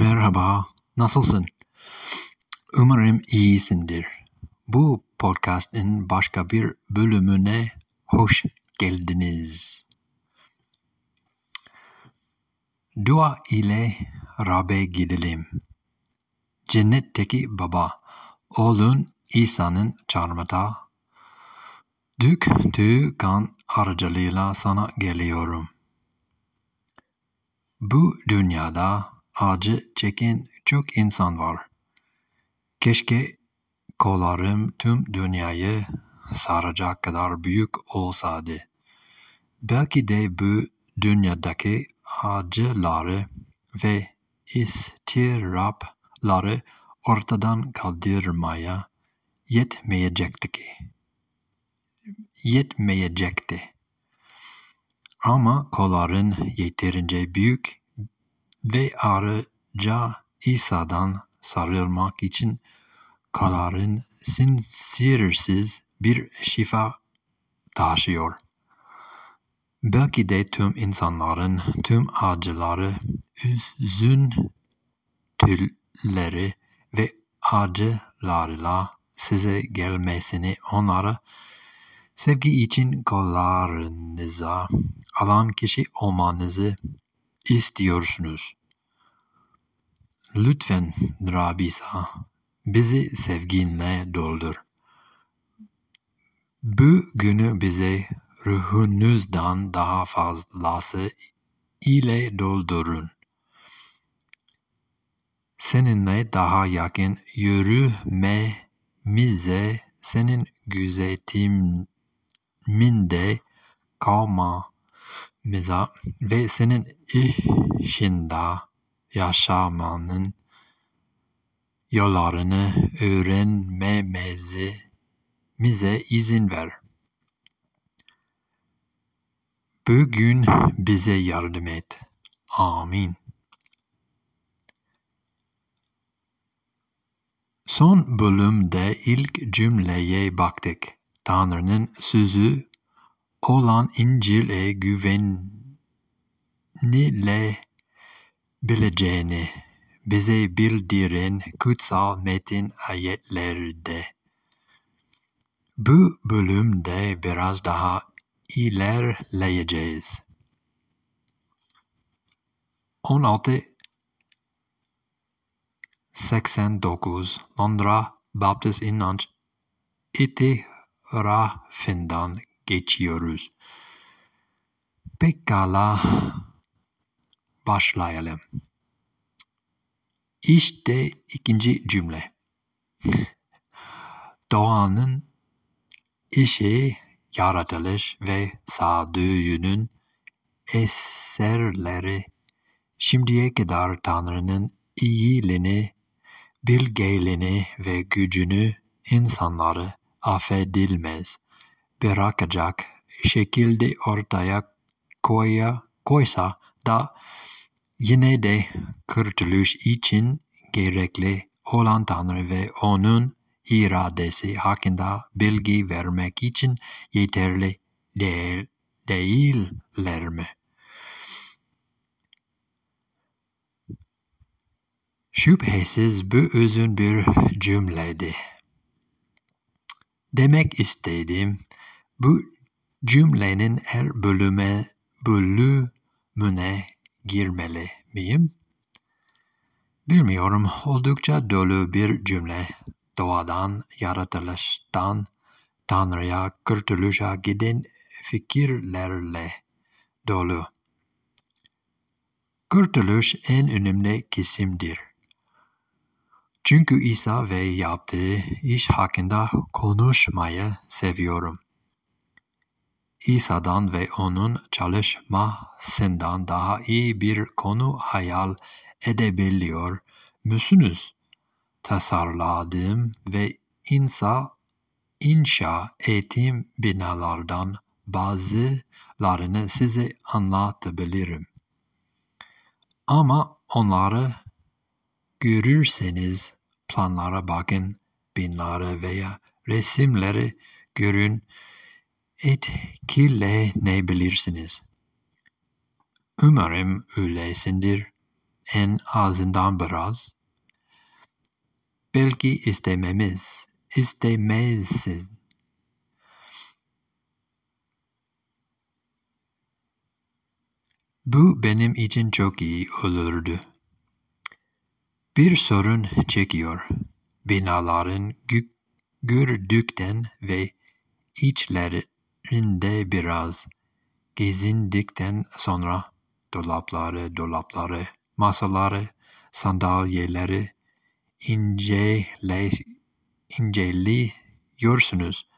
Merhaba, nasılsın? Umarım iyisindir. Bu podcast'in başka bir bölümüne hoş geldiniz. Dua ile Rab'be gidelim. Cennetteki baba, oğlun İsa'nın çarmıhta döktüğü kan aracılığıyla sana geliyorum. Bu dünyada acı çeken çok insan var. Keşke kollarım tüm dünyayı saracak kadar büyük olsaydı. Belki de bu dünyadaki acıları ve istirapları ortadan kaldırmaya yetmeyecekti ki. Yetmeyecekti. Ama kolların yeterince büyük ve ayrıca İsa'dan sarılmak için kolların sinsirsiz bir şifa taşıyor. Belki de tüm insanların tüm acıları, üzüntüleri ve acılarıyla size gelmesini onlara sevgi için kollarınıza alan kişi olmanızı istiyorsunuz. Lütfen Rabisa bizi sevginle doldur. Bu günü bize ruhunuzdan daha fazlası ile doldurun. Seninle daha yakın yürümemize senin gözetiminde kalmamıza ve senin işinde yaşamanın yollarını öğrenmemize izin ver. Bugün bize yardım et. Amin. Son bölümde ilk cümleye baktık. Tanrı'nın sözü olan İncil'e güvenilebileceğini bize bildiren kutsal metin ayetlerde. Bu bölümde biraz daha ilerleyeceğiz. 16 89 Londra Baptist İnanç itirafından geçiyoruz. Pekala başlayalım. İşte ikinci cümle. Doğanın işi, yaratılış ve sağduyunun eserleri şimdiye kadar Tanrı'nın iyiliğini, bilgeliğini ve gücünü insanları affedilmez bırakacak şekilde ortaya koya, koysa da yine de kurtuluş için gerekli olan Tanrı ve O'nun iradesi hakkında bilgi vermek için yeterli değil, değiller mi? Şüphesiz bu uzun bir cümledi. Demek istediğim bu cümlenin her bölüme bölümüne girmeli miyim? Bilmiyorum. Oldukça dolu bir cümle. Doğadan, yaratılıştan, Tanrı'ya, kurtuluşa giden fikirlerle dolu. Kurtuluş en önemli kesimdir. Çünkü İsa ve yaptığı iş hakkında konuşmayı seviyorum. İsa'dan ve onun çalışmasından daha iyi bir konu hayal edebiliyor musunuz? Tasarladığım ve insa inşa ettiğim binalardan bazılarını size anlatabilirim. Ama onları görürseniz planlara bakın, binleri veya resimleri görün, etkilenebilirsiniz. Umarım öylesindir. en azından biraz. Belki istememiz, istemezsin. Bu benim için çok iyi olurdu. Bir sorun çekiyor. Binaların gördükten ve içlerinde biraz gezindikten sonra dolapları, dolapları, masaları, sandalyeleri incele, inceliyorsunuz.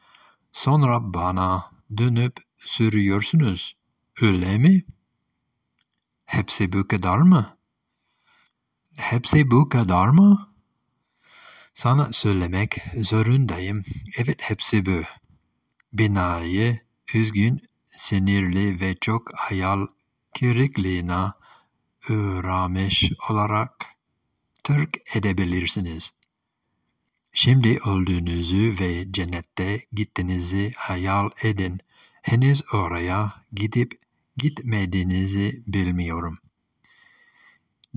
Sonra bana dönüp sürüyorsunuz. Öyle mi? Hepsi bu kadar mı? Hepsi bu kadar mı? Sana söylemek zorundayım. Evet hepsi bu. Binayı üzgün, sinirli ve çok hayal kırıklığına uğramış olarak terk edebilirsiniz. Şimdi öldüğünüzü ve cennette gittiğinizi hayal edin. Henüz oraya gidip gitmediğinizi bilmiyorum.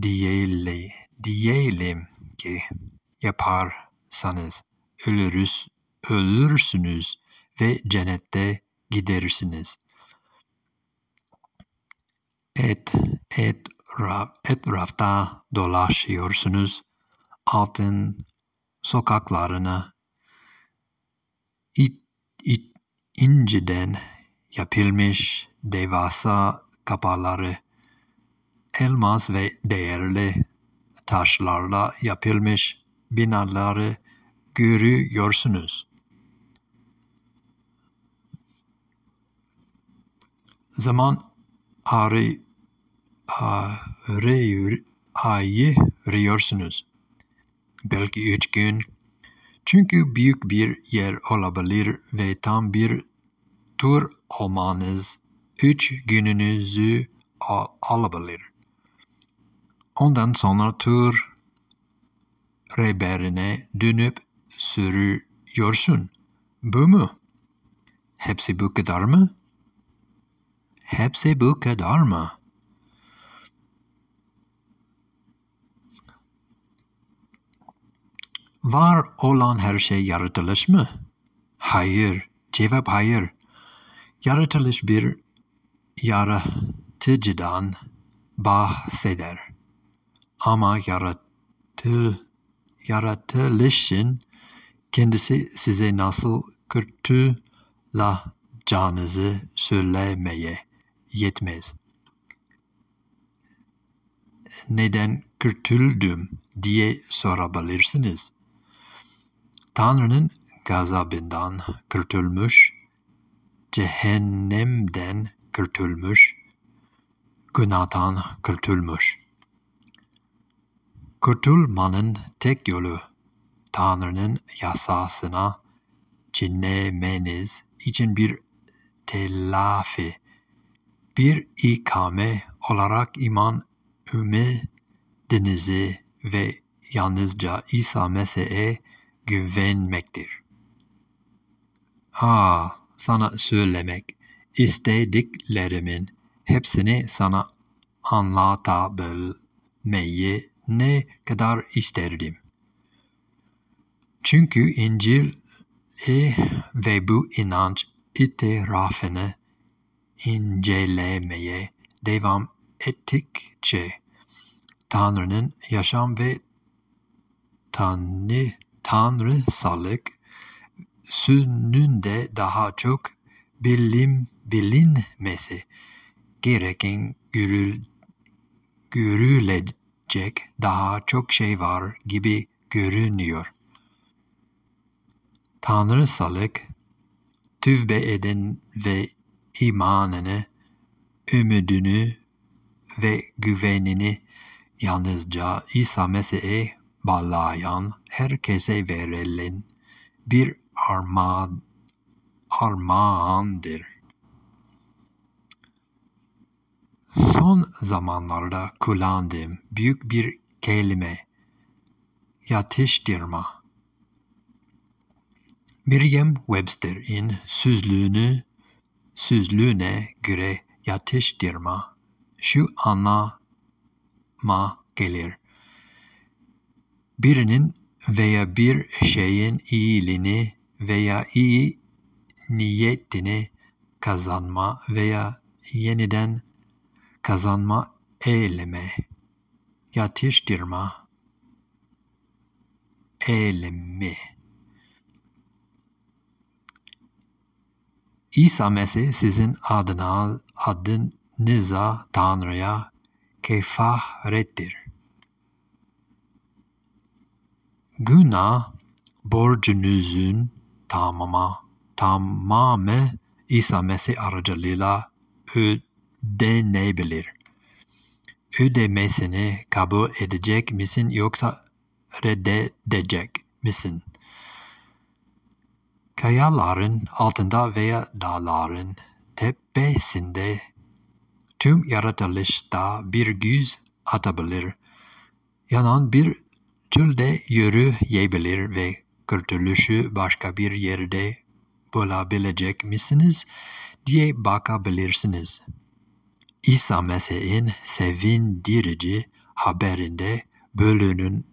Diyelim, diyelim ki yaparsanız ölürüz, ölürsünüz ve cennette gidersiniz. Et, etraf, etrafta dolaşıyorsunuz. Altın sokaklarına it, it, inciden yapılmış devasa kapıları, elmas ve değerli taşlarla yapılmış binaları görüyorsunuz. Zaman arı, arıyor, ayırıyorsunuz. Belki üç gün. Çünkü büyük bir yer olabilir ve tam bir tur olmanız üç gününüzü al alabilir. Ondan sonra tur rehberine dönüp sürüyorsun. Bu mu? Hepsi bu kadar mı? Hepsi bu kadar mı? Var olan her şey yaratılış mı? Hayır. Cevap hayır. Yaratılış bir yaratıcıdan bahseder. Ama yaratıl, yaratılışın kendisi size nasıl kurtulacağınızı söylemeye yetmez. Neden kurtuldum diye sorabilirsiniz. Tanrı'nın gazabından kurtulmuş, cehennemden kurtulmuş, günahtan kurtulmuş. Kurtulmanın tek yolu Tanrı'nın yasasına çiğnemeniz için bir telafi, bir ikame olarak iman ümidinizi ve yalnızca İsa Mesih'e güvenmektir. Aa, sana söylemek istediklerimin hepsini sana anlatabilmeyi ne kadar isterdim. Çünkü İncil e, ve bu inanç itirafını incelemeye devam ettikçe Tanrı'nın yaşam ve Tanrı, Tanrısallık sününde daha çok bilim, bilinmesi gereken görül, görülecek daha çok şey var gibi görünüyor. Tanrısallık, tövbe eden ve imanını, ümidini ve güvenini yalnızca İsa Mesih'e bağlayan herkese verilen bir armağan, armağandır. Son zamanlarda kullandığım büyük bir kelime yatıştırma. Merriam-Webster'in sözlüğünü sözlüğüne göre yatıştırma şu anlama gelir. Birinin veya bir şeyin iyiliğini veya iyi niyetini kazanma veya yeniden kazanma eyleme, yatıştırma eylemi. İsa Mesih sizin adına, adınıza Tanrı'ya kefarettir. Günah borcunuzun tamama, tamamı İsa Mesih aracılığıyla ödenebilir. Ödemesini kabul edecek misin yoksa reddedecek misin? Kayaların altında veya dağların tepesinde tüm yaratılışta bir göz atabilir. Yanan bir çölde yürüyebilir ve kurtuluşu başka bir yerde bulabilecek misiniz diye bakabilirsiniz. İsa Mesih'in sevindirici haberinde bulunan,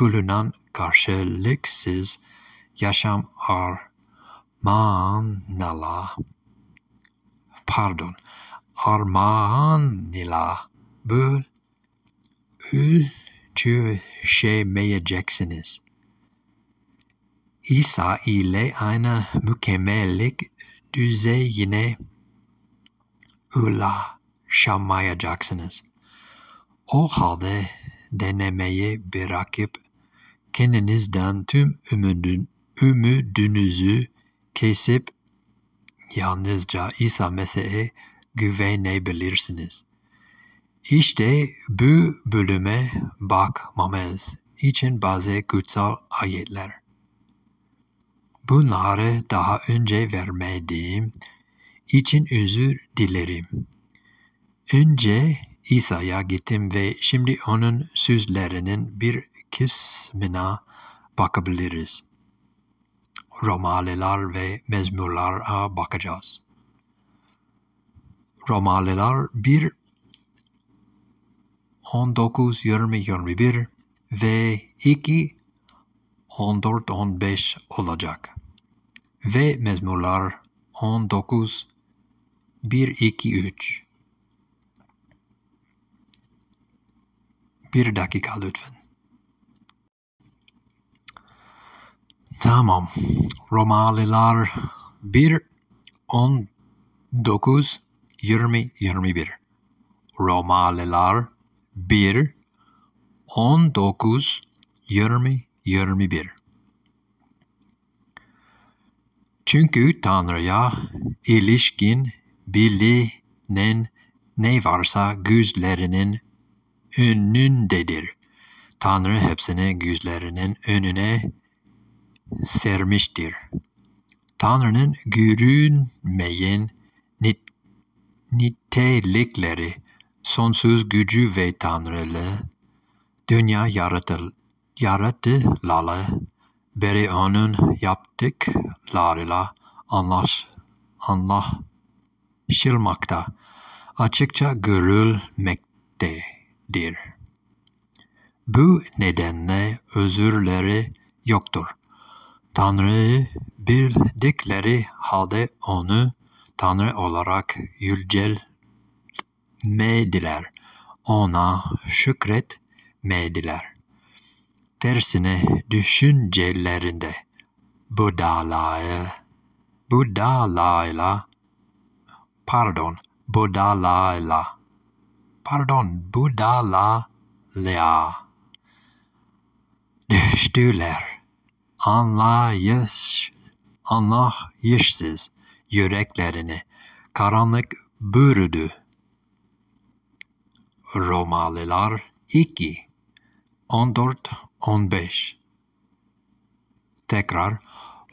bulunan karşılıksız yaşam armağanla pardon armağanıyla bul ölçüşemeyeceksiniz. İsa ile aynı mükemmellik düzeyine ulaşamayacaksınız. O halde denemeyi bırakıp kendinizden tüm ümidin, ümidinizi kesip yalnızca İsa Mesih'e güvenebilirsiniz. İşte bu bölüme bakmamız için bazı kutsal ayetler. Bunları daha önce vermediğim için özür dilerim. Önce İsa'ya gittim ve şimdi onun sözlerinin bir kısmına bakabiliriz. Romalılar ve mezmurlara bakacağız. Romalılar 1 19 20 21 ve 2 14 15 olacak. Ve mezmurlar 19 1 2 3 Bir dakika lütfen. Tamam. Romalılar 1 19 20 21 Romalılar 1 19 20 21 Çünkü Tanrı'ya ilişkin bilinen ne varsa gözlerinin önündedir. Tanrı hepsini gözlerinin önüne sermiştir. Tanrı'nın görünmeyen nit nitelikleri, sonsuz gücü ve tanrılığı, dünya yaratıl, yaratılalı beri onun yaptıklarıyla anlaş, anlaşılmakta, açıkça görülmektedir. Bu nedenle özürleri yoktur. Tanrı'yı bildikleri halde onu Tanrı olarak yüceltmediler. Ona şükretmediler. Tersine düşüncelerinde budalaya, budalayla, pardon, budalayla, pardon, budalaya düştüler. Anlayış, anlayışsız yüreklerini karanlık bürüdü. Romalılar 2 14 15 Tekrar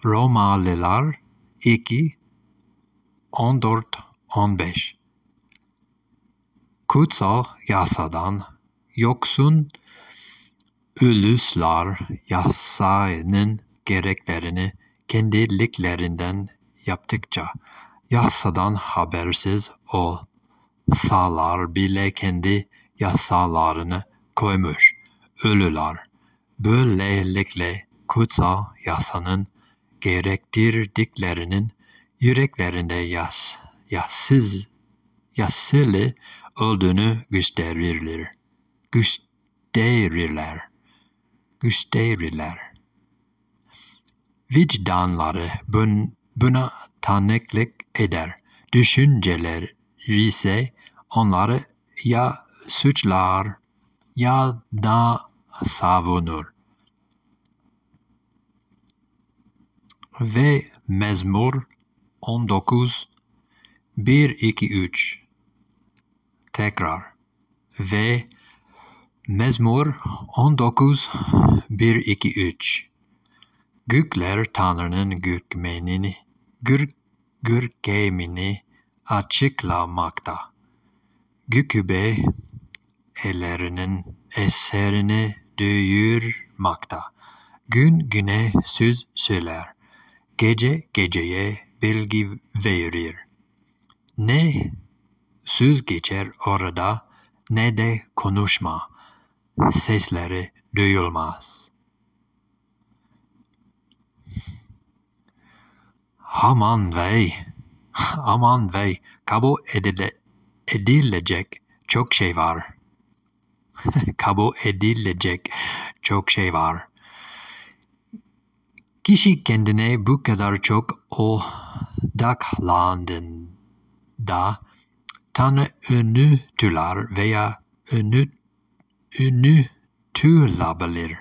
Romalılar 2 14 15 Kutsal yasadan yoksun uluslar yasanın gereklerini kendiliklerinden yaptıkça yasadan habersiz olsalar bile kendi yasalarını koymuş. Ölüler böylelikle kutsal yasanın gerektirdiklerinin yüreklerinde yas, yassız, yassılı olduğunu gösterirler. Gösterirler. Gösterirler. Vicdanları bun, buna tanıklık eder. Düşünceler ise onları ya suçlar ya da savunur. Ve Mezmur 19 1 2 3 Tekrar ve Mezmur 19 1 2 3 Gökler Tanrı'nın görkemini, gür, görkemini açıklamakta. Gökübe ellerinin eserini duyurmakta. Gün güne söz söyler. Gece geceye bilgi verir. Ne söz geçer orada ne de konuşma. Sesleri duyulmaz. Aman vey, aman vey, kabul edile, edilecek çok şey var. kabul edilecek çok şey var. Kişi kendine bu kadar çok odaklandığında Tanrı unutulur veya unut, unutulabilir.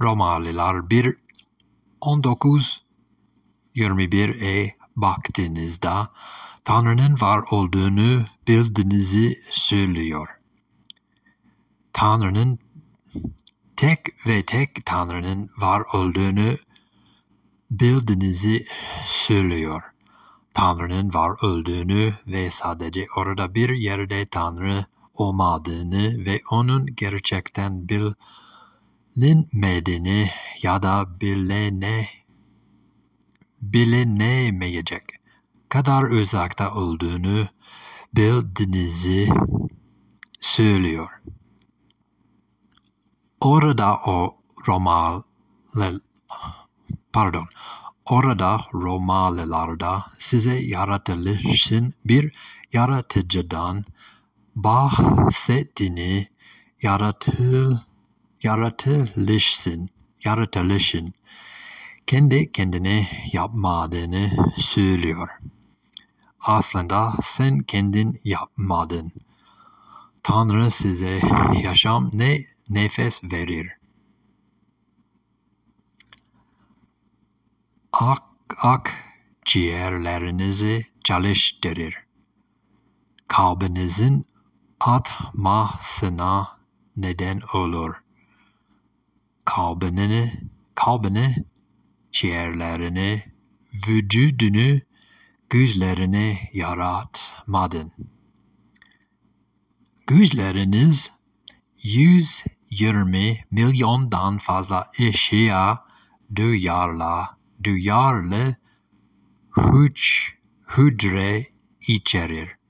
Romalılar 1 19 21'e baktığınızda Tanrı'nın var olduğunu bildiğinizi söylüyor. Tanrı'nın tek ve tek Tanrı'nın var olduğunu bildiğinizi söylüyor. Tanrı'nın var olduğunu ve sadece orada bir yerde Tanrı olmadığını ve onun gerçekten bilinmediğini ya da bilene, bilinemeyecek kadar uzakta olduğunu bildiğinizi söylüyor. Orada o Romalı pardon orada Romalılarda size yaratılışın bir yaratıcıdan bahsettiğini yaratıl yaratılışın yaratılışın kendi kendine yapmadığını söylüyor. Aslında sen kendin yapmadın. Tanrı size yaşam ne nefes verir. Ak ak ciğerlerinizi çalıştırır. Kalbinizin atmasına neden olur. Kalbini, kalbini, ciğerlerini, vücudunu, gözlerini yaratmadın. Gözleriniz 120 milyondan fazla eşya duyarla, duyarlı hüc, hücre içerir.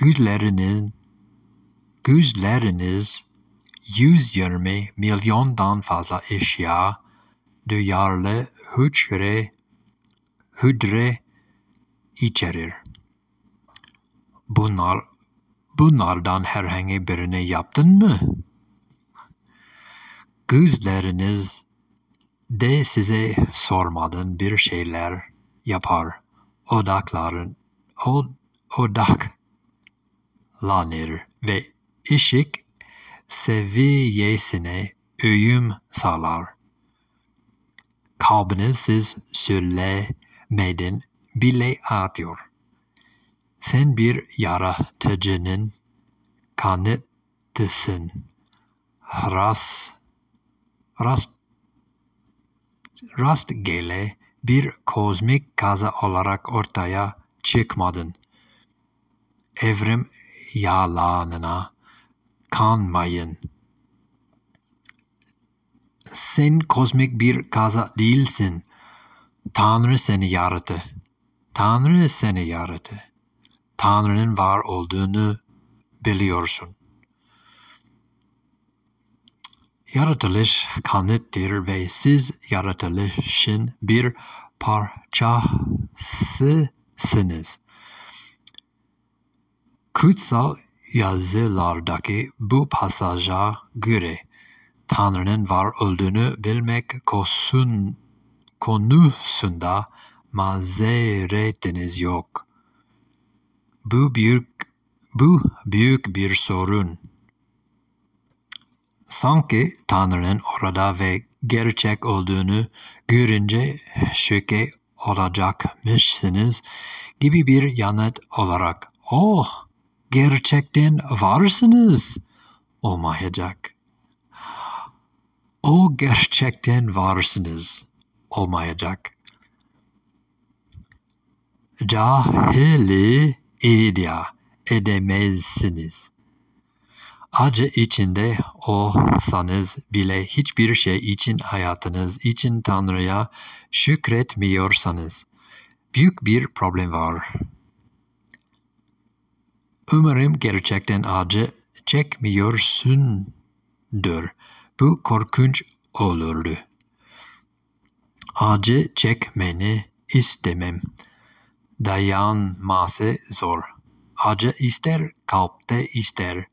Gözlerinin, gözleriniz 120 milyondan fazla eşya duyarlı hücre, hücre içerir. Bunlar Bunlardan herhangi birini yaptın mı? Gözleriniz de size sormadan bir şeyler yapar. Odakların od, odaklanır ve ışık seviyesine uyum sağlar. Kalbiniz siz söylemeden bile atıyor. Sen bir yaratıcının kanıtısın. Rast, rast, rastgele bir kozmik kaza olarak ortaya çıkmadın. Evrim yalanına kanmayın. Sen kozmik bir kaza değilsin. Tanrı seni yarattı. Tanrı seni yarattı. Tanrı'nın var olduğunu biliyorsun. Yaratılış kanıttır ve siz yaratılışın bir parçasısınız. Kutsal yazılardaki bu pasaja göre Tanrı'nın var olduğunu bilmek kosun, konusunda mazeretiniz yok. Bu büyük, bu büyük bir sorun. Sanki Tanrı'nın orada ve gerçek olduğunu görünce şüke olacakmışsınız gibi bir yanıt olarak oh gerçekten varsınız olmayacak. O gerçekten varsınız olmayacak. Cahili iddia edemezsiniz. Acı içinde olsanız bile hiçbir şey için hayatınız için Tanrı'ya şükretmiyorsanız büyük bir problem var. Umarım gerçekten acı çekmiyorsundur. Bu korkunç olurdu. Acı çekmeni istemem. Dayanması zor. Acı ister kalpte ister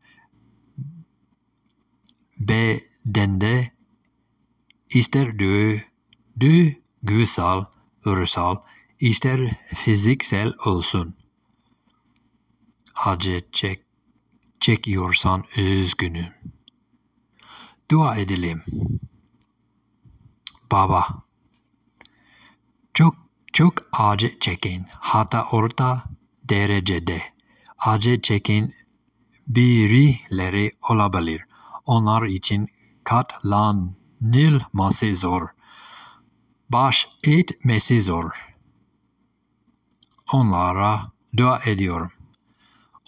bedende ister dö, duygusal, ruhsal, ister fiziksel olsun. Acı çek, çekiyorsan üzgünüm. Dua edelim. Baba, çok çok acı çeken, hatta orta derecede acı çeken birileri olabilir. Onlar için katlanılması zor. Baş etmesi zor. Onlara dua ediyorum.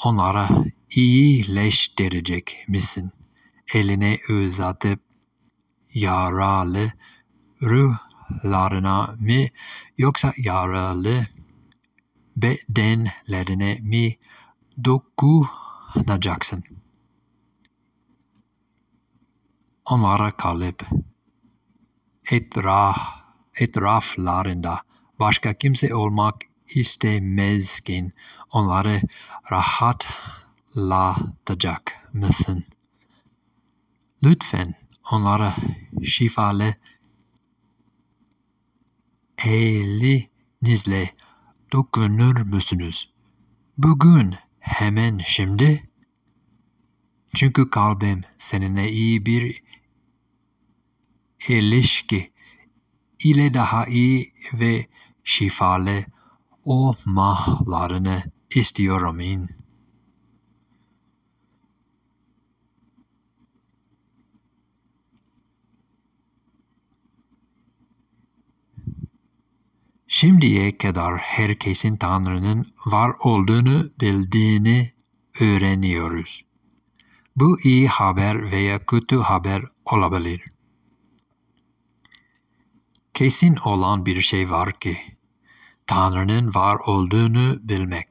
Onlara iyileştirecek misin? Eline uzatıp yaralı ruhlarına mı yoksa yaralı bedenlerine mi dokunacaksın? Onlara kalıp etraf, etraflarında başka kimse olmak istemezken onları rahatlatacak mısın? Lütfen onlara şifalı elinizle dokunur musunuz? Bugün, hemen şimdi. Çünkü kalbim seninle iyi bir ilişki ile daha iyi ve şifalı olmalarını istiyorum. In. Şimdiye kadar herkesin Tanrı'nın var olduğunu bildiğini öğreniyoruz. Bu iyi haber veya kötü haber olabilir. Kesin olan bir şey var ki, Tanrı'nın var olduğunu bilmek,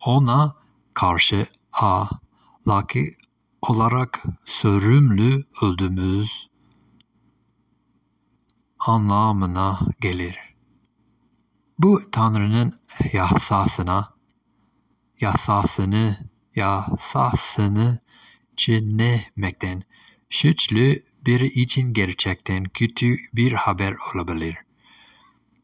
ona karşı ahlaki olarak sorumlu olduğumuz anlamına gelir. Bu Tanrı'nın yasasına, yasasını, yasasını çiğnemekten suçlu biri için gerçekten kötü bir haber olabilir.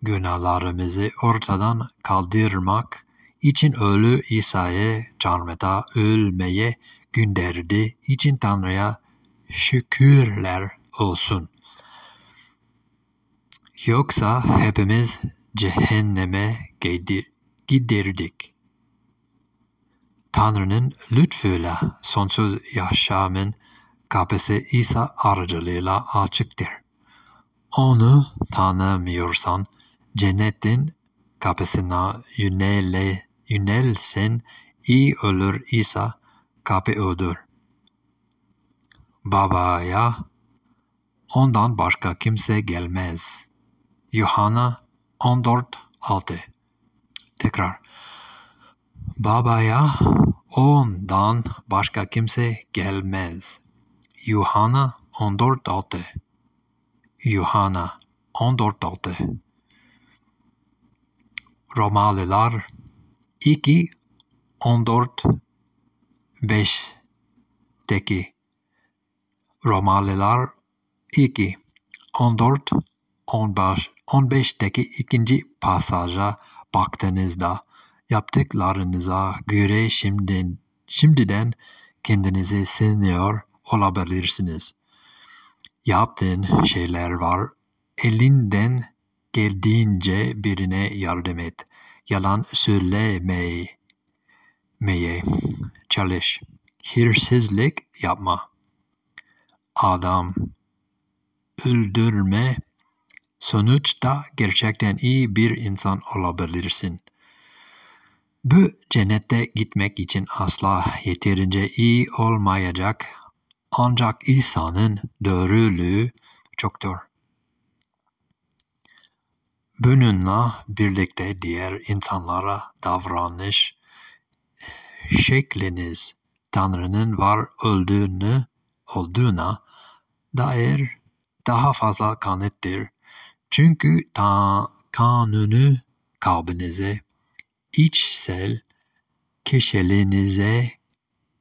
Günahlarımızı ortadan kaldırmak için ölü İsa'yı çarmıhta ölmeye gönderdi için Tanrı'ya şükürler olsun. Yoksa hepimiz cehenneme giderdik. Tanrı'nın lütfuyla sonsuz yaşamın kapısı İsa aracılığıyla açıktır. Onu tanımıyorsan cennetin kapısına yönele, yönelsen iyi olur İsa kapı odur. Babaya ondan başka kimse gelmez. Yuhanna 14.6 Tekrar. Babaya ondan başka kimse gelmez. Yuhanna 14.6 Yuhanna 14.6 Romalılar 2 14 5'teki Romalılar 2 14 15 15'teki ikinci pasaja baktığınızda yaptıklarınıza göre şimdiden, şimdiden kendinizi sınıyor olabilirsiniz. Yaptığın şeyler var. Elinden geldiğince birine yardım et. Yalan söylemeye meye çalış. Hırsızlık yapma. Adam öldürme. Sonuçta gerçekten iyi bir insan olabilirsin. Bu cennete gitmek için asla yeterince iyi olmayacak. Ancak İsa'nın doğruluğu çoktur. Bununla birlikte diğer insanlara davranış şekliniz Tanrı'nın var olduğunu olduğuna dair daha fazla kanıttır. Çünkü ta kanunu kalbinize, içsel kişiliğinize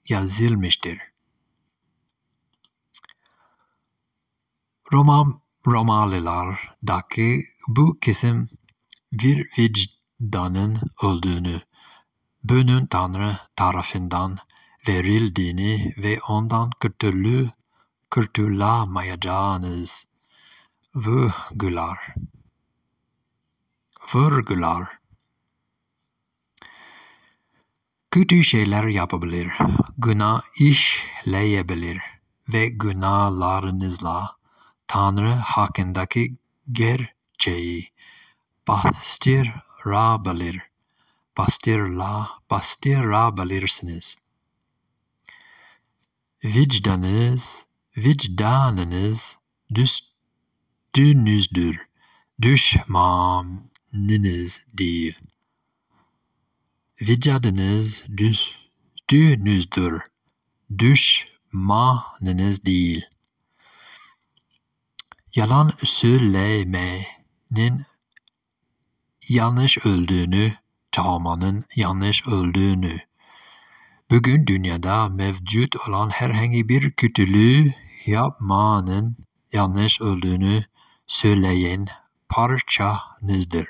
yazılmıştır. Roma, Romalılardaki bu kısım bir vicdanın olduğunu, bunun Tanrı tarafından verildiğini ve ondan kurtulu, kurtulamayacağınız vurgular. Vurgular. Kötü şeyler yapabilir, günah işleyebilir ve günahlarınızla Tanrı hakkındaki gerçeği bastırabilir. Bastırla, bastırabilirsiniz. Vicdanınız, vicdanınız düştüğünüzdür. Düşmanınız değil. Vicdanınız düştüğünüzdür. Düşmanınız değil. Yalan söylemenin yanlış olduğunu, çalmanın yanlış olduğunu, bugün dünyada mevcut olan herhangi bir kötülüğü yapmanın yanlış olduğunu söyleyen parçanızdır.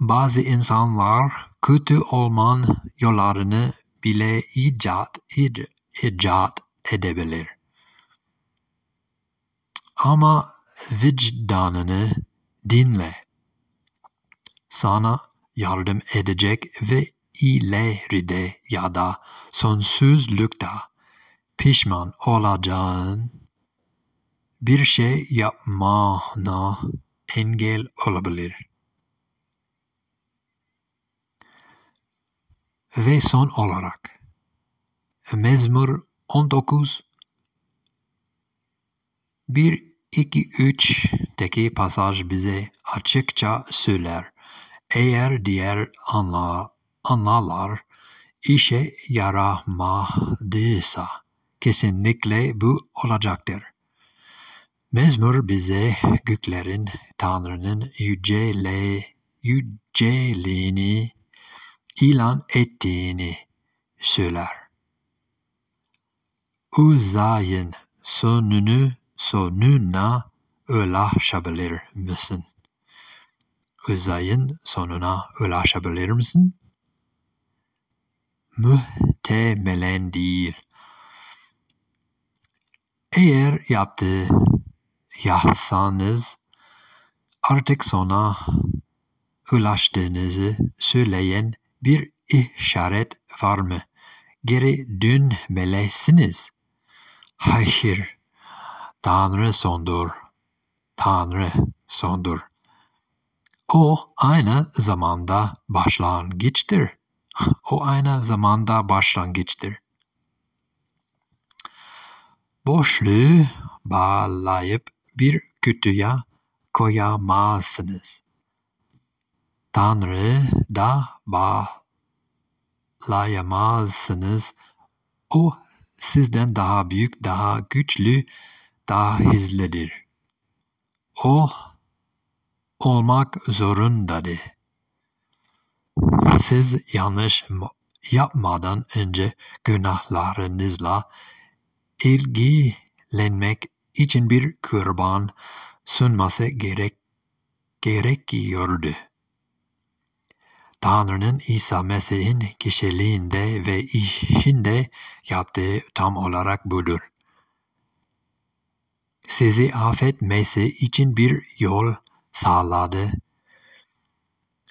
Bazı insanlar kötü olman yollarını bile icat, icat edebilir. Ama vicdanını dinle. Sana yardım edecek ve ileride ya da sonsuzlukta pişman olacağın bir şey yapmana engel olabilir. Ve son olarak Mezmur 19 1 2 3'teki pasaj bize açıkça söyler. Eğer diğer anla, anlalar işe yaramadıysa kesinlikle bu olacaktır. Mezmur bize göklerin Tanrı'nın yücele, yüceliğini ilan ettiğini söyler. Uzayın sonunu sonuna ulaşabilir misin? Uzayın sonuna ulaşabilir misin? Muhtemelen değil. Eğer yaptı yapsanız artık sona ulaştığınızı söyleyen bir işaret var mı? Geri dönmelisiniz. Hayır. Tanrı sondur. Tanrı sondur. O aynı zamanda başlangıçtır. O aynı zamanda başlangıçtır. Boşluğu bağlayıp bir kutuya koyamazsınız. Tanrı da bağlayamazsınız. O sizden daha büyük, daha güçlü, daha hızlıdır. O olmak zorundadır. Siz yanlış yapmadan önce günahlarınızla ilgilenmek için bir kurban sunması gerek gerekiyordu. Tanrı'nın İsa Mesih'in kişiliğinde ve işinde yaptığı tam olarak budur. Sizi affetmesi için bir yol sağladı.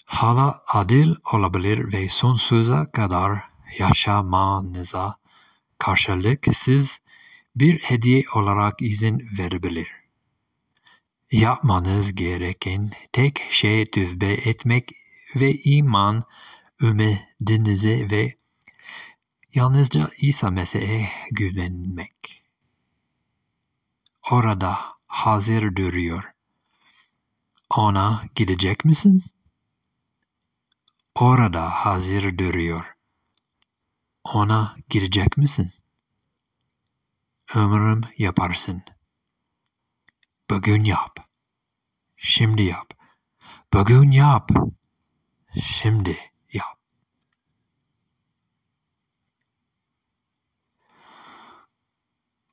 Hala adil olabilir ve sonsuza kadar yaşamanıza karşılık siz bir hediye olarak izin verebilir. Yapmanız gereken tek şey tövbe etmek ve iman ümidinizi ve yalnızca İsa Mesih'e güvenmek. Orada hazır duruyor. Ona gidecek misin? Orada hazır duruyor. Ona girecek misin? Umarım yaparsın. Bugün yap. Şimdi yap. Bugün yap. Şimdi yap.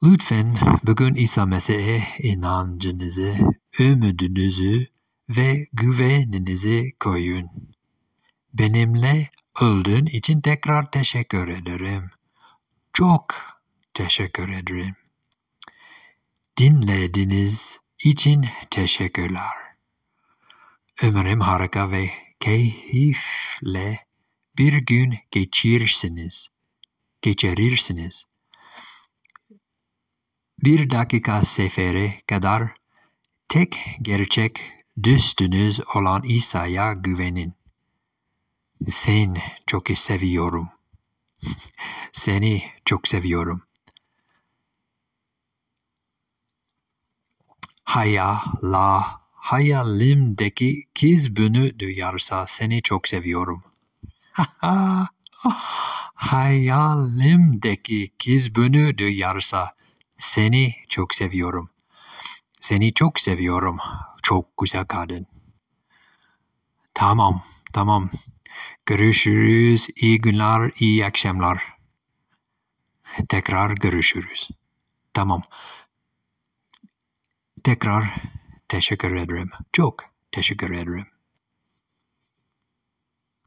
Lütfen bugün İsa Mesih'e inancınızı, ümidinizi ve güveninizi koyun. Benimle öldüğün için tekrar teşekkür ederim. Çok teşekkür ederim. Dinlediğiniz için teşekkürler. Umarım harika ve keyifle bir gün geçirirsiniz. Geçirirsiniz. Bir dakika sefere kadar tek gerçek dostunuz olan İsa'ya güvenin. Sen çok seviyorum. Seni çok seviyorum. Hayala, hayalimdeki kız bunu duyarsa seni çok seviyorum. Hayalimdeki kız bunu duyarsa seni çok seviyorum. Seni çok seviyorum. Çok güzel kadın. Tamam, tamam. Görüşürüz. İyi günler, iyi akşamlar. Tekrar görüşürüz. Tamam. Tekrar teşekkür ederim. Çok teşekkür ederim.